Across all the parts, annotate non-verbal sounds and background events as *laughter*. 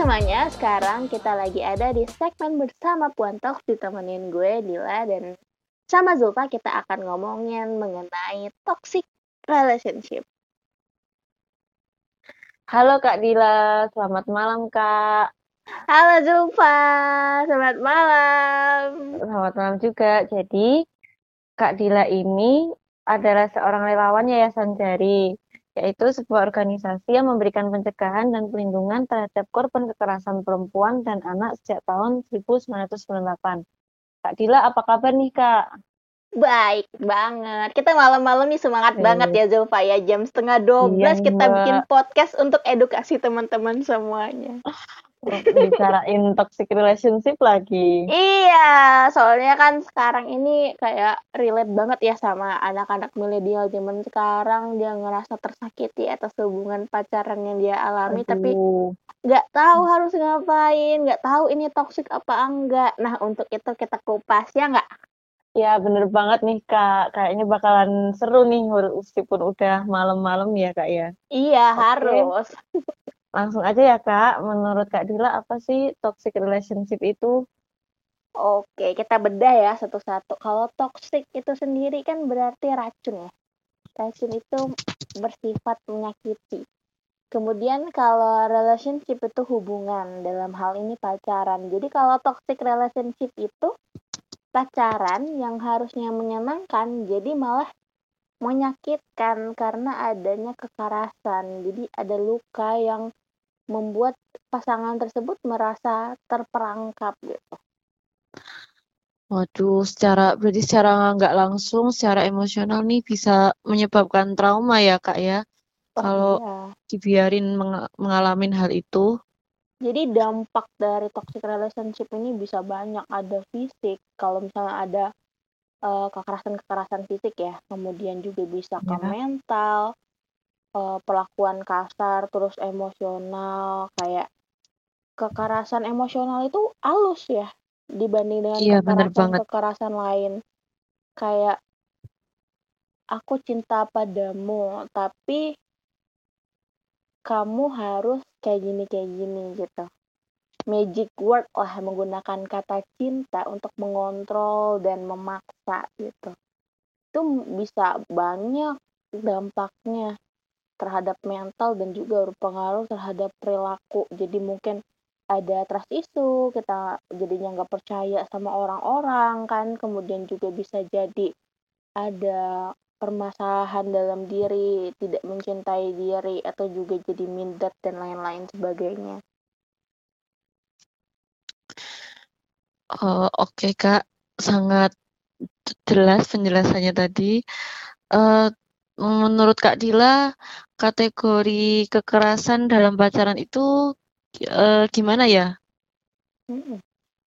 semuanya, sekarang kita lagi ada di segmen bersama Puan Talks ditemenin gue Dila dan sama Zulfa kita akan ngomongin mengenai toxic relationship. Halo Kak Dila, selamat malam Kak. Halo Zulfa, selamat malam. Selamat malam juga. Jadi Kak Dila ini adalah seorang relawan Yayasan Jari yaitu sebuah organisasi yang memberikan pencegahan dan pelindungan terhadap korban kekerasan perempuan dan anak sejak tahun 1998. Kak Dila, apa kabar nih Kak? Baik banget. Kita malam-malam nih semangat hmm. banget ya Zulfa ya. Jam setengah 12 iya, kita bikin podcast untuk edukasi teman-teman semuanya. bicarain *laughs* toxic relationship lagi. Iya, soalnya kan sekarang ini kayak relate banget ya sama anak-anak milenial zaman sekarang dia ngerasa tersakiti atas hubungan pacaran yang dia alami Aduh. tapi nggak tahu harus ngapain, nggak tahu ini toxic apa enggak. Nah, untuk itu kita kupas ya nggak? Ya bener banget nih kak, kayaknya bakalan seru nih meskipun udah malam-malam ya kak ya. Iya okay. harus. Langsung aja ya Kak, menurut Kak Dila apa sih toxic relationship itu? Oke, kita bedah ya satu-satu. Kalau toxic itu sendiri kan berarti racun ya. Racun itu bersifat menyakiti. Kemudian kalau relationship itu hubungan, dalam hal ini pacaran. Jadi kalau toxic relationship itu pacaran yang harusnya menyenangkan, jadi malah menyakitkan karena adanya kekerasan. Jadi ada luka yang membuat pasangan tersebut merasa terperangkap gitu. Waduh, secara berarti secara nggak langsung, secara emosional nih bisa menyebabkan trauma ya kak ya, kalau iya. dibiarin meng mengalami hal itu. Jadi dampak dari toxic relationship ini bisa banyak, ada fisik, kalau misalnya ada uh, kekerasan-kekerasan fisik ya, kemudian juga bisa ke ya. mental, uh, perlakuan kasar, terus emosional, kayak kekerasan emosional itu halus ya dibanding dengan Iya, bener kekerasan-kekerasan lain. Kayak aku cinta padamu, tapi kamu harus kayak gini kayak gini gitu. Magic word lah menggunakan kata cinta untuk mengontrol dan memaksa gitu. Itu bisa banyak dampaknya terhadap mental dan juga berpengaruh terhadap perilaku. Jadi mungkin ada trust issue, kita jadinya nggak percaya sama orang-orang kan, kemudian juga bisa jadi ada permasalahan dalam diri, tidak mencintai diri, atau juga jadi minder dan lain-lain sebagainya. Oh, Oke okay, Kak, sangat jelas penjelasannya tadi. Uh, menurut Kak Dila, kategori kekerasan dalam pacaran itu uh, gimana ya?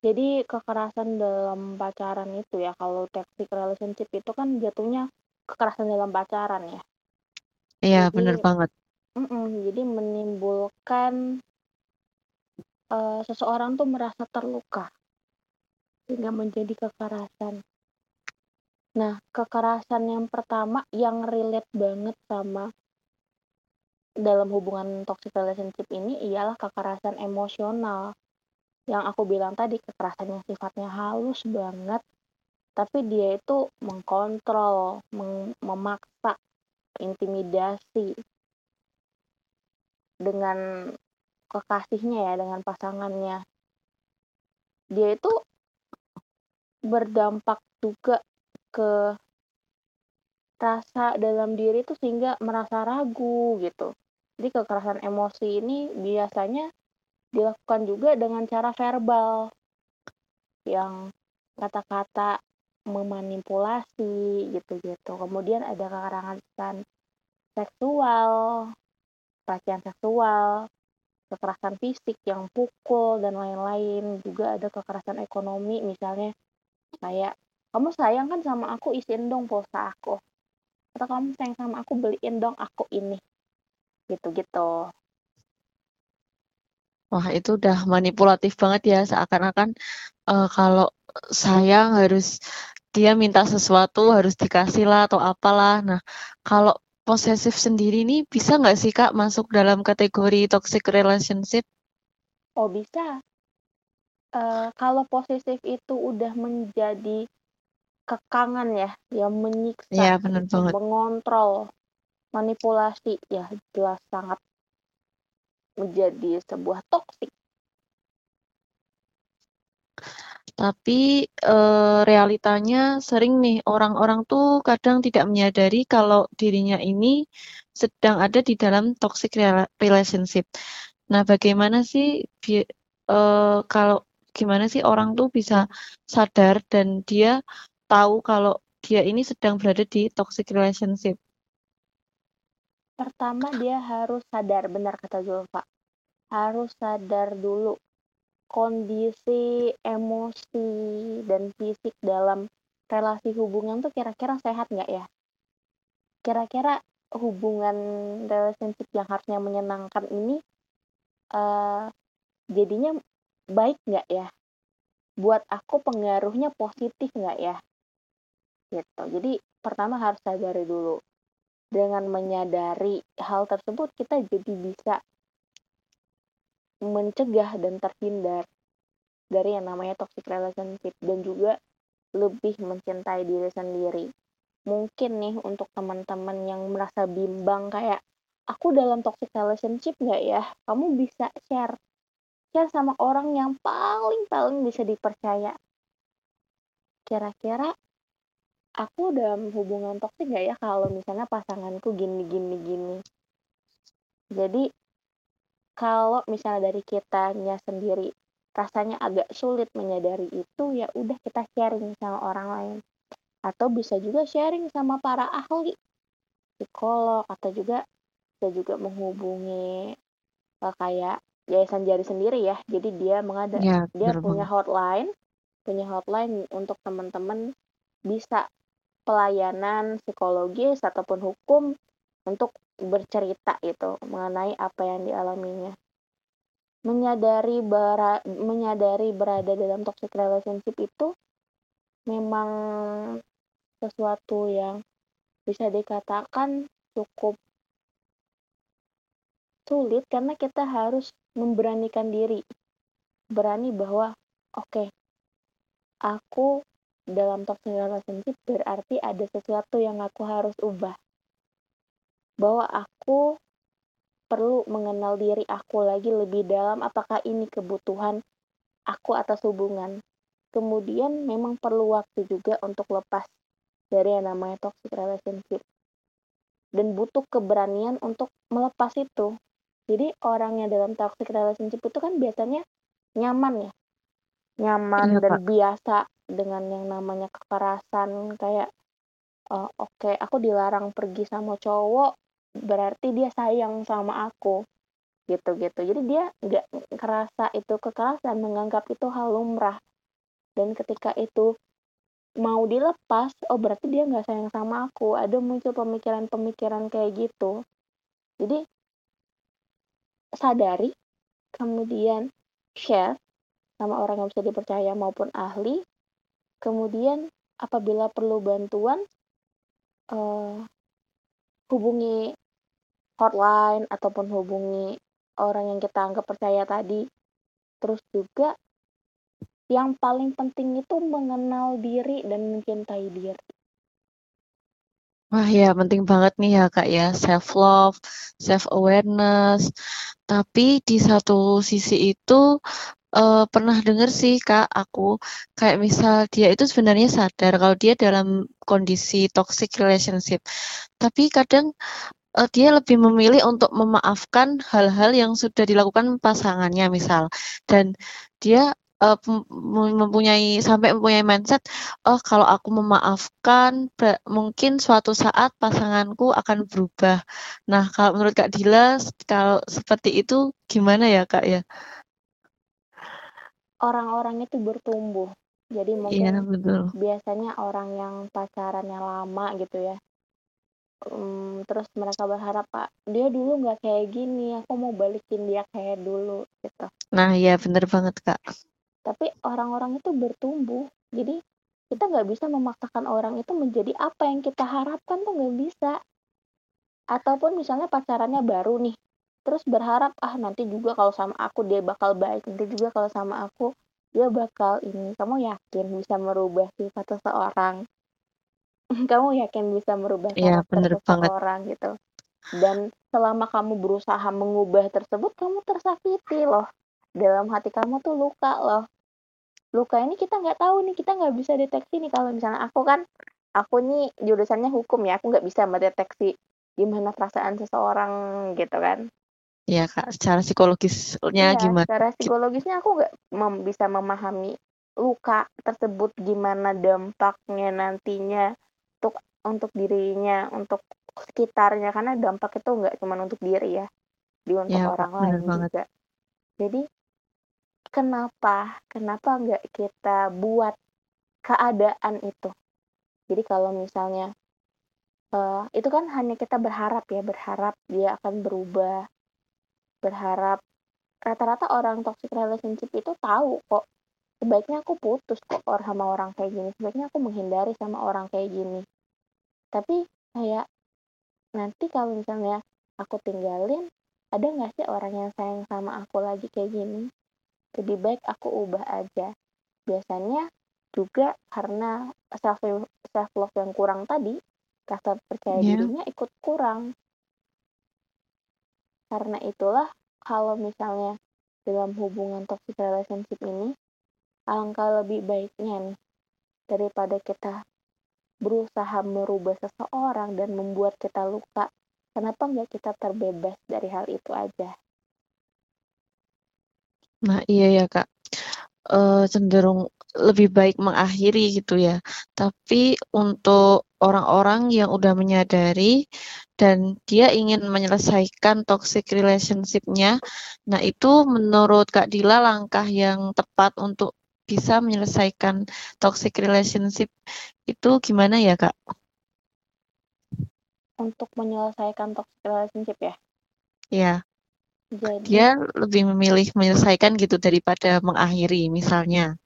Jadi kekerasan dalam pacaran itu ya, kalau toxic relationship itu kan jatuhnya kekerasan dalam pacaran ya. Iya, benar banget. mm jadi menimbulkan uh, seseorang tuh merasa terluka sehingga menjadi kekerasan. Nah, kekerasan yang pertama yang relate banget sama dalam hubungan toxic relationship ini ialah kekerasan emosional. Yang aku bilang tadi, kekerasan yang sifatnya halus banget, tapi dia itu mengkontrol, mem memaksa, intimidasi dengan kekasihnya ya, dengan pasangannya. Dia itu berdampak juga ke rasa dalam diri itu sehingga merasa ragu gitu. Jadi kekerasan emosi ini biasanya dilakukan juga dengan cara verbal yang kata-kata memanipulasi gitu-gitu. Kemudian ada kekerasan seksual, pelecehan seksual, kekerasan fisik yang pukul dan lain-lain. Juga ada kekerasan ekonomi misalnya kayak kamu sayang kan sama aku isiin dong pulsa aku atau kamu sayang sama aku beliin dong aku ini gitu-gitu Wah, itu udah manipulatif banget ya, seakan-akan uh, kalau sayang harus dia minta sesuatu harus dikasih lah atau apalah. Nah, kalau posesif sendiri ini bisa nggak sih Kak masuk dalam kategori toxic relationship? Oh bisa. Uh, kalau posesif itu udah menjadi kekangan ya, yang menyiksa, ya, benar banget. mengontrol, manipulasi ya jelas sangat menjadi sebuah toksik. Tapi e, realitanya sering nih orang-orang tuh kadang tidak menyadari kalau dirinya ini sedang ada di dalam toxic relationship. Nah, bagaimana sih e, kalau gimana sih orang tuh bisa sadar dan dia tahu kalau dia ini sedang berada di toxic relationship? Pertama dia harus sadar, benar kata Zulfa. Harus sadar dulu kondisi emosi dan fisik dalam relasi hubungan tuh kira-kira sehat nggak ya? Kira-kira hubungan relationship yang harusnya menyenangkan ini uh, jadinya baik nggak ya? Buat aku pengaruhnya positif nggak ya? Gitu. Jadi pertama harus sadari dulu dengan menyadari hal tersebut kita jadi bisa mencegah dan terhindar dari yang namanya toxic relationship dan juga lebih mencintai diri sendiri. Mungkin nih untuk teman-teman yang merasa bimbang kayak aku dalam toxic relationship nggak ya? Kamu bisa share share sama orang yang paling paling bisa dipercaya. Kira-kira aku dalam hubungan toksik gak ya kalau misalnya pasanganku gini gini gini jadi kalau misalnya dari kitanya sendiri rasanya agak sulit menyadari itu ya udah kita sharing sama orang lain. Atau bisa juga sharing sama para ahli psikolog atau juga bisa juga menghubungi uh, kayak yayasan jari sendiri ya. Jadi dia mengada ya, dia punya hotline punya hotline untuk teman-teman bisa pelayanan psikologis ataupun hukum untuk bercerita itu mengenai apa yang dialaminya. Menyadari bara, menyadari berada dalam toxic relationship itu memang sesuatu yang bisa dikatakan cukup sulit karena kita harus memberanikan diri. Berani bahwa oke, okay, aku dalam toxic relationship berarti ada sesuatu yang aku harus ubah. Bahwa aku perlu mengenal diri aku lagi lebih dalam apakah ini kebutuhan aku atas hubungan. Kemudian memang perlu waktu juga untuk lepas dari yang namanya toxic relationship. Dan butuh keberanian untuk melepas itu. Jadi orang yang dalam toxic relationship itu kan biasanya nyaman ya. Nyaman iya, dan Pak. biasa dengan yang namanya kekerasan kayak uh, oke okay, aku dilarang pergi sama cowok berarti dia sayang sama aku. Gitu gitu jadi dia nggak kerasa itu kekerasan menganggap itu hal lumrah. Dan ketika itu mau dilepas oh berarti dia nggak sayang sama aku. Ada muncul pemikiran-pemikiran kayak gitu. Jadi sadari kemudian share sama orang yang bisa dipercaya maupun ahli. Kemudian apabila perlu bantuan, uh, hubungi hotline ataupun hubungi orang yang kita anggap percaya tadi. Terus juga yang paling penting itu mengenal diri dan mencintai diri. Wah ya penting banget nih ya Kak ya, self love, self awareness. Tapi di satu sisi itu uh, pernah dengar sih Kak aku, kayak misal dia itu sebenarnya sadar kalau dia dalam kondisi toxic relationship, tapi kadang, uh, dia lebih memilih untuk memaafkan hal-hal yang sudah dilakukan pasangannya misal, dan dia, uh, mempunyai sampai mempunyai mindset, "Oh kalau aku memaafkan mungkin suatu saat pasanganku akan berubah." Nah kalau menurut Kak Dila, kalau seperti itu gimana ya Kak ya? orang-orang itu bertumbuh jadi Iya, mungkin betul. biasanya orang yang pacarannya lama gitu ya um, terus mereka berharap pak dia dulu nggak kayak gini aku mau balikin dia kayak dulu gitu. Nah, iya bener banget, Kak. tapi orang-orang itu bertumbuh jadi kita nggak bisa memaksakan orang itu menjadi apa yang kita harapkan tuh nggak bisa. Ataupun misalnya pacarannya baru nih terus berharap ah nanti juga kalau sama aku dia bakal baik nanti juga kalau sama aku dia bakal ini. Kamu yakin bisa merubah sifat seseorang *laughs* kamu yakin bisa merubah karakter bener banget. seseorang gitu dan selama kamu berusaha mengubah tersebut kamu tersakiti loh dalam hati kamu tuh luka loh luka ini kita nggak tahu nih kita nggak bisa deteksi nih kalau misalnya aku kan aku nih jurusannya hukum ya aku nggak bisa mendeteksi gimana perasaan seseorang gitu kan Iya, Kak. Secara psikologisnya Iya, gimana? secara psikologisnya aku nggak mem- bisa memahami luka tersebut gimana dampaknya nantinya untuk untuk dirinya, untuk sekitarnya karena dampak itu nggak cuma untuk diri ya, di untuk Kak. orang lain banget. juga. Jadi kenapa kenapa nggak kita buat keadaan itu? Jadi kalau misalnya eh, itu kan hanya kita berharap ya, berharap dia akan berubah, berharap rata-rata orang toxic relationship itu tahu kok sebaiknya aku putus kok or sama orang kayak gini sebaiknya aku menghindari sama orang kayak gini tapi kayak nanti kalau misalnya aku tinggalin ada nggak sih orang yang sayang sama aku lagi kayak gini? Lebih baik aku ubah aja. Biasanya juga karena self self love yang kurang tadi rasa percaya Iya. dirinya ikut kurang. Karena itulah kalau misalnya dalam hubungan toxic relationship ini alangkah lebih baiknya nih daripada kita berusaha merubah seseorang dan membuat kita luka kenapa nggak kita terbebas dari hal itu aja Nah, iya ya, Kak. Eh, cenderung lebih baik mengakhiri gitu ya. Tapi untuk orang-orang yang udah menyadari dan dia ingin menyelesaikan toxic relationship-nya, nah itu menurut Kak Dila langkah yang tepat untuk bisa menyelesaikan toxic relationship itu gimana ya, Kak? untuk menyelesaikan toxic relationship ya Ya, jadi dia lebih memilih menyelesaikan gitu daripada mengakhiri misalnya.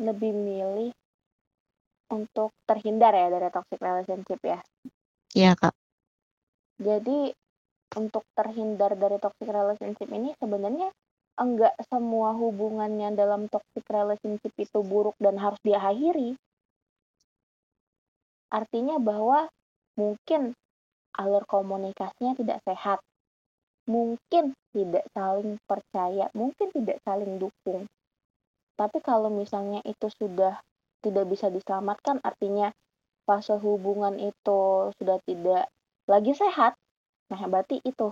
lebih milih untuk terhindar ya dari toxic relationship ya Iya, Kak. Jadi untuk terhindar dari toxic relationship ini sebenarnya enggak semua hubungannya dalam toxic relationship itu buruk dan harus diakhiri. Artinya bahwa mungkin alur komunikasinya tidak sehat. Mungkin tidak saling percaya, mungkin tidak saling dukung. Tapi kalau misalnya itu sudah tidak bisa diselamatkan, artinya fase hubungan itu sudah tidak lagi sehat, nah berarti itu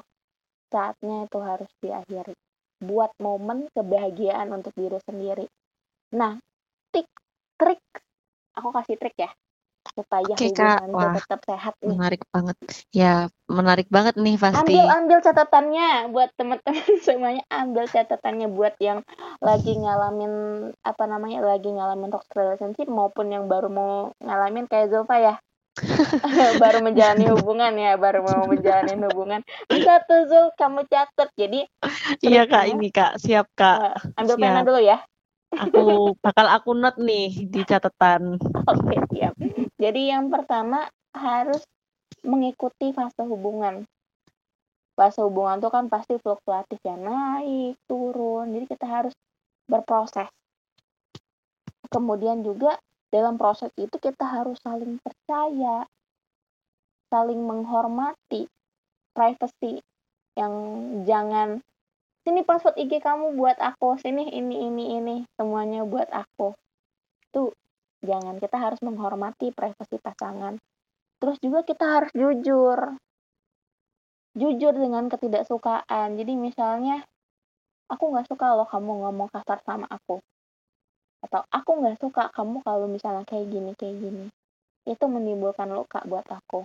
saatnya itu harus diakhiri. Buat momen kebahagiaan untuk diri sendiri. Nah, tik, trik, aku kasih trik ya, supaya Oke, Kak. hubungan Wah. tetap sehat nih. Menarik banget. Ya, menarik banget nih pasti. Ambil ambil catatannya buat teman-teman *laughs* semuanya ambil catatannya buat yang lagi ngalamin apa namanya lagi ngalamin toxic relationship maupun yang baru mau ngalamin kayak Zulfa ya *laughs* baru menjalani hubungan ya baru mau menjalani hubungan bisa tuh Zul kamu catat jadi Iya, Kak. Ini, Kak. Siap, Kak. eh, ambil pena Siap. dulu ya Aku bakal aku note nih di catatan. oke siap jadi yang pertama harus mengikuti fase hubungan fase hubungan itu kan pasti fluktuatif ya naik turun jadi kita harus berproses kemudian juga dalam proses itu kita harus saling percaya saling menghormati privacy yang jangan sini password IG kamu buat aku sini ini ini ini semuanya buat aku. Itu jangan kita harus menghormati privasi pasangan. Terus juga kita harus jujur jujur dengan ketidaksukaan. Jadi misalnya aku nggak suka loh kamu ngomong kasar sama aku atau aku nggak suka kamu kalau misalnya kayak gini kayak gini itu menimbulkan luka buat aku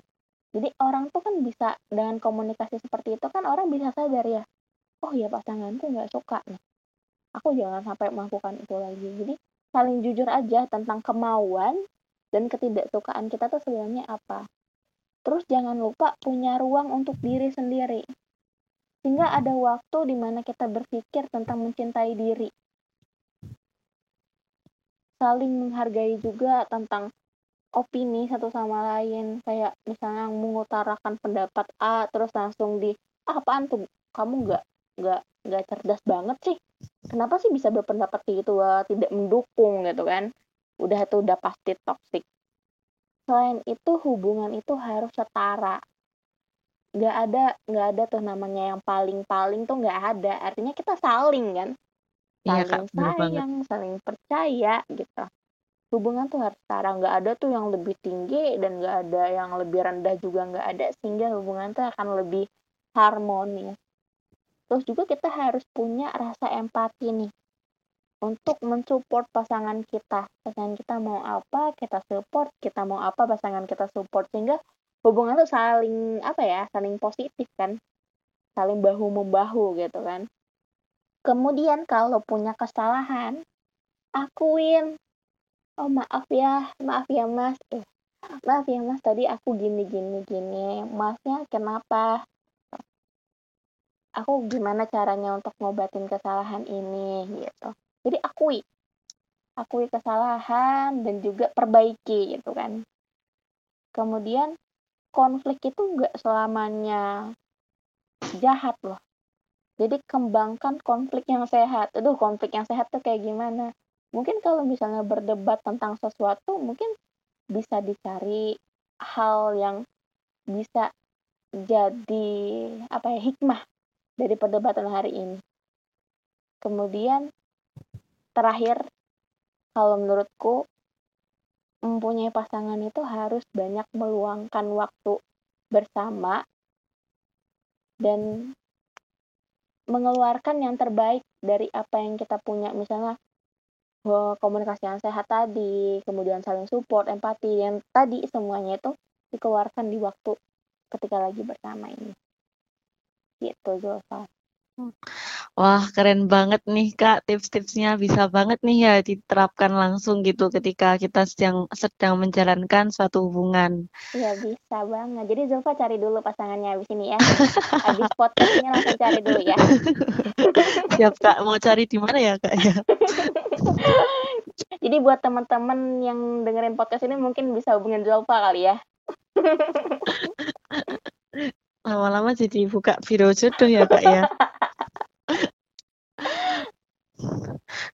jadi orang tuh kan bisa dengan komunikasi seperti itu kan orang bisa sadar ya oh ya pasanganku nggak suka nih aku jangan sampai melakukan itu lagi jadi saling jujur aja tentang kemauan dan ketidaksukaan kita tuh sebenarnya apa. Terus jangan lupa punya ruang untuk diri sendiri. Sehingga ada waktu di mana kita berpikir tentang mencintai diri. Saling menghargai juga tentang opini satu sama lain. Kayak misalnya mengutarakan pendapat A, terus langsung di, ah, apaan tuh? Kamu nggak nggak nggak cerdas banget sih. Kenapa sih bisa berpendapat kayak gitu? Wah, tidak mendukung gitu kan. Udah itu udah pasti toksik. Selain itu hubungan itu harus setara nggak ada nggak ada tuh namanya yang paling-paling tuh nggak ada artinya kita saling kan Iya, saling Kak, bener banget. sayang saling percaya gitu. Hubungan tuh harus setara nggak ada tuh yang lebih tinggi dan nggak ada yang lebih rendah juga nggak ada sehingga hubungan tuh akan lebih harmonis. Terus juga kita harus punya rasa empati nih untuk mensupport pasangan kita. Pasangan kita mau apa kita support. Kita mau apa pasangan kita support. Sehingga hubungan tuh saling apa ya saling positif kan. Saling bahu membahu gitu kan kemudian kalau punya kesalahan akuin oh maaf ya maaf ya mas. Eh, maaf ya mas tadi aku gini gini gini. Masnya kenapa? Aku gimana caranya untuk ngobatin kesalahan ini? Gitu. Jadi akui akui kesalahan dan juga perbaiki gitu kan. Kemudian konflik itu nggak selamanya jahat loh jadi kembangkan konflik yang sehat. Aduh konflik yang sehat tuh kayak gimana? Mungkin kalau misalnya berdebat tentang sesuatu mungkin bisa dicari hal yang bisa jadi apa ya hikmah dari perdebatan hari ini. Kemudian terakhir kalau menurutku mempunyai pasangan itu harus banyak meluangkan waktu bersama dan mengeluarkan yang terbaik dari apa yang kita punya. Misalnya komunikasi yang sehat tadi kemudian saling support empati yang tadi semuanya itu dikeluarkan di waktu ketika lagi bersama ini. Gitu Zulfa Wah, keren banget nih Kak, tips-tipsnya bisa banget nih ya diterapkan langsung gitu ketika kita sedang sedang menjalankan suatu hubungan. Iya bisa banget. Jadi Zulfa cari dulu pasangannya abis ini ya. Abis podcast ini langsung cari dulu ya. *laughs* Siap Kak, mau cari di mana ya Kak ya? Jadi buat teman-teman yang dengerin podcast ini mungkin bisa hubungin Zulfa kali ya. *laughs* Lama-lama jadi buka biro jodoh ya Kak ya.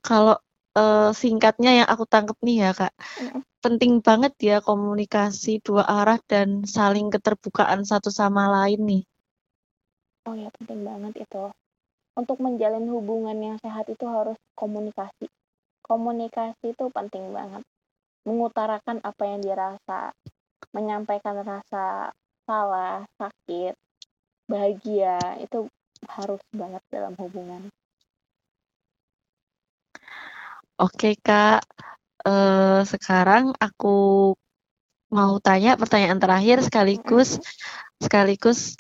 Kalau eh, singkatnya yang aku tangkap nih ya Kak, Mm. penting banget ya komunikasi dua arah dan saling keterbukaan satu sama lain nih. Oh ya penting banget itu. Untuk menjalin hubungan yang sehat itu harus komunikasi. Komunikasi itu penting banget. Mengutarakan apa yang dirasa, menyampaikan rasa salah, sakit, bahagia itu harus banget dalam hubungan. Oke Kak, eh, sekarang aku mau tanya pertanyaan terakhir sekaligus sekaligus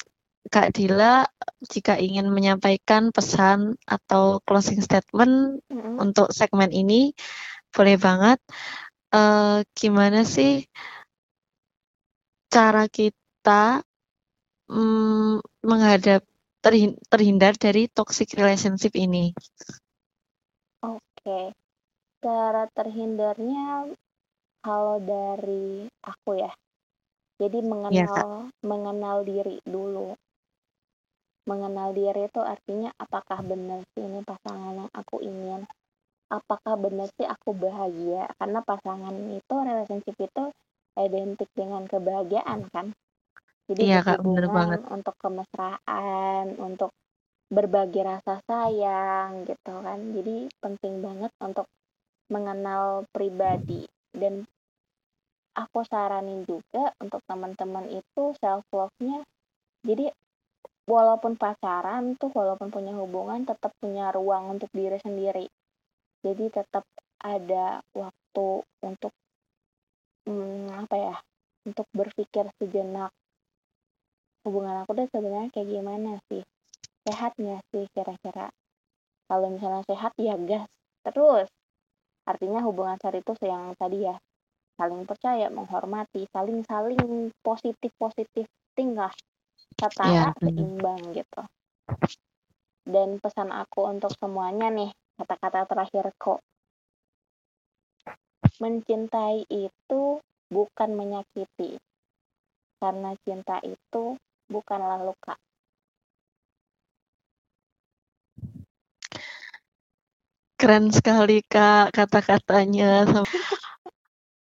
Kak Dila jika ingin menyampaikan pesan atau closing statement Mm-mm. untuk segmen ini boleh banget. Eh, gimana sih cara kita mm, menghadap terhin- terhindar dari toxic relationship ini? Oke, cara terhindarnya kalau dari aku ya, jadi Kak. mengenal mengenal diri dulu. Mengenal diri itu artinya apakah benar sih ini pasangan yang aku ingin? Apakah benar sih aku bahagia? Karena pasangan itu relationship itu identik dengan kebahagiaan kan. Jadi Iya, Kak, bener banget. untuk kemesraan, untuk berbagi rasa sayang gitu kan. Jadi penting banget untuk mengenal pribadi dan aku saranin juga untuk teman-teman itu self love-nya jadi walaupun pacaran tuh walaupun punya hubungan tetap punya ruang untuk diri sendiri jadi tetap ada waktu untuk hmm, apa ya untuk berpikir sejenak hubungan aku tuh sebenarnya kayak gimana sih? Sehat nggak sih kira-kira? Kalau misalnya sehat ya gas. Terus artinya hubungan sehat itu yang tadi ya saling percaya menghormati saling saling positif positif tinggal setara benar. seimbang gitu. Dan pesan aku untuk semuanya nih kata-kata terakhir kok. Mencintai itu bukan menyakiti. Karena cinta itu bukanlah luka Keren sekali Kak kata-katanya.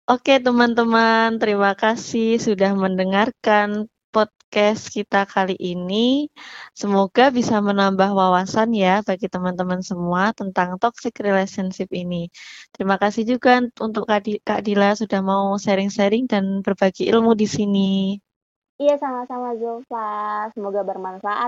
Oke teman-teman, terima kasih sudah mendengarkan podcast kita kali ini. Semoga bisa menambah wawasan ya bagi teman-teman semua tentang toxic relationship ini. Terima kasih juga untuk Kak Dila sudah mau sharing-sharing dan berbagi ilmu di sini. Iya sama-sama Zulfa, semoga bermanfaat